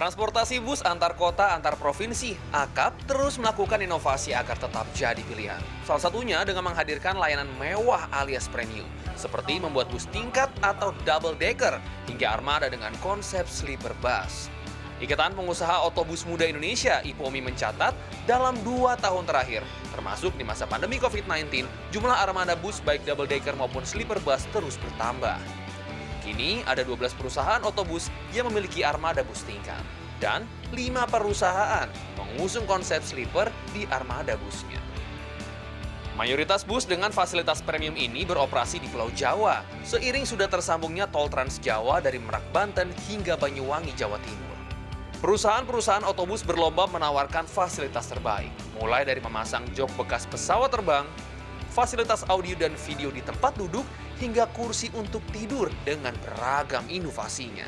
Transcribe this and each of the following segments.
Transportasi bus antar kota antar provinsi (AKAP) terus melakukan inovasi agar tetap jadi pilihan. Salah satunya dengan menghadirkan layanan mewah alias premium, seperti membuat bus tingkat atau double decker hingga armada dengan konsep sleeper bus. Ikatan Pengusaha Otobus Muda Indonesia (IPOMI) mencatat dalam dua tahun terakhir, termasuk di masa pandemi COVID-19, jumlah armada bus baik double decker maupun sleeper bus terus bertambah. Kini ada 12 perusahaan otobus yang memiliki armada bus tingkat. Dan 5 perusahaan mengusung konsep sleeper di armada busnya. Mayoritas bus dengan fasilitas premium ini beroperasi di Pulau Jawa, seiring sudah tersambungnya tol Trans Jawa dari Merak, Banten hingga Banyuwangi, Jawa Timur. Perusahaan-perusahaan otobus berlomba menawarkan fasilitas terbaik, mulai dari memasang jok bekas pesawat terbang, fasilitas audio dan video di tempat duduk, hingga kursi untuk tidur dengan beragam inovasinya.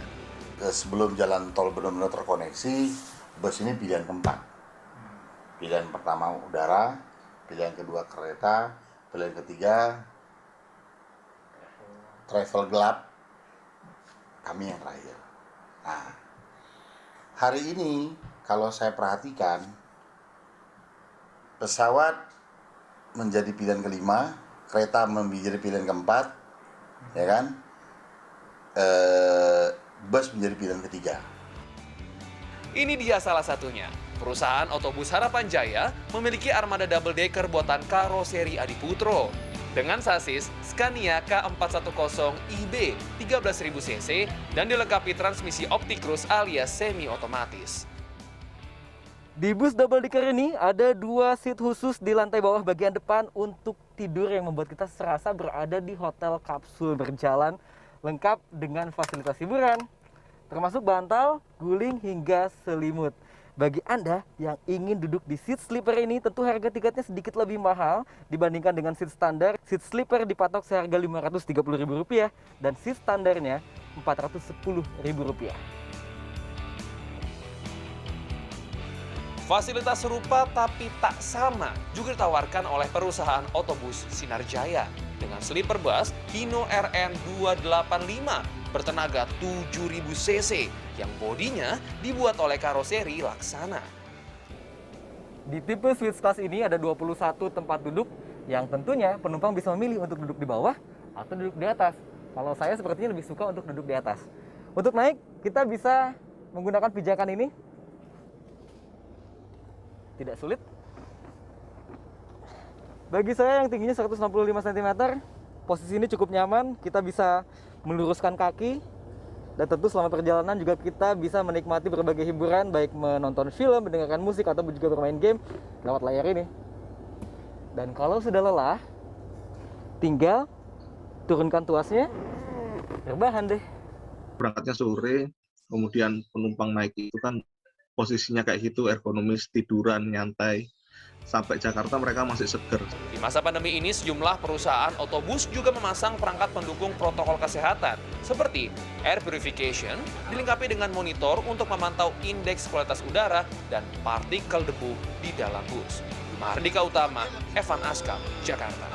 Sebelum jalan tol benar-benar terkoneksi, bus ini pilihan keempat. Pilihan pertama udara, pilihan kedua kereta, pilihan ketiga travel gelap, kami yang terakhir. Nah, hari ini kalau saya perhatikan, pesawat menjadi pilihan kelima, kereta menjadi pilihan keempat, ya kan? E, bus menjadi pilihan ketiga. Ini dia salah satunya. Perusahaan otobus Harapan Jaya memiliki armada double decker buatan karoseri Adiputro. Dengan sasis Scania K410 IB 13.000 cc dan dilengkapi transmisi OptiCruise alias semi otomatis. Di bus double decker ini ada dua seat khusus di lantai bawah bagian depan untuk tidur yang membuat kita serasa berada di hotel kapsul berjalan lengkap dengan fasilitas hiburan, termasuk bantal, guling hingga selimut. Bagi Anda yang ingin duduk di seat sleeper ini, tentu harga tiketnya sedikit lebih mahal dibandingkan dengan seat standar. Seat sleeper dipatok seharga Rp530.000 dan seat standarnya Rp410.000. Fasilitas serupa tapi tak sama juga ditawarkan oleh perusahaan otobus Sinar Jaya dengan sleeper bus Hino RN 285 bertenaga 7000 cc yang bodinya dibuat oleh karoseri Laksana. Di tipe Sweet Class ini ada 21 tempat duduk yang tentunya penumpang bisa memilih untuk duduk di bawah atau duduk di atas. Kalau saya sepertinya lebih suka untuk duduk di atas. Untuk naik, kita bisa menggunakan pijakan ini tidak sulit. Bagi saya yang tingginya 165 cm, posisi ini cukup nyaman. Kita bisa meluruskan kaki dan tentu selama perjalanan juga kita bisa menikmati berbagai hiburan baik menonton film, mendengarkan musik atau juga bermain game lewat layar ini. Dan kalau sudah lelah, tinggal turunkan tuasnya, rebahan deh. Berangkatnya sore, kemudian penumpang naik itu kan posisinya kayak gitu ergonomis tiduran nyantai sampai Jakarta mereka masih seger. Di masa pandemi ini sejumlah perusahaan otobus juga memasang perangkat pendukung protokol kesehatan seperti air purification dilengkapi dengan monitor untuk memantau indeks kualitas udara dan partikel debu di dalam bus. Mardika Utama, Evan Askam, Jakarta.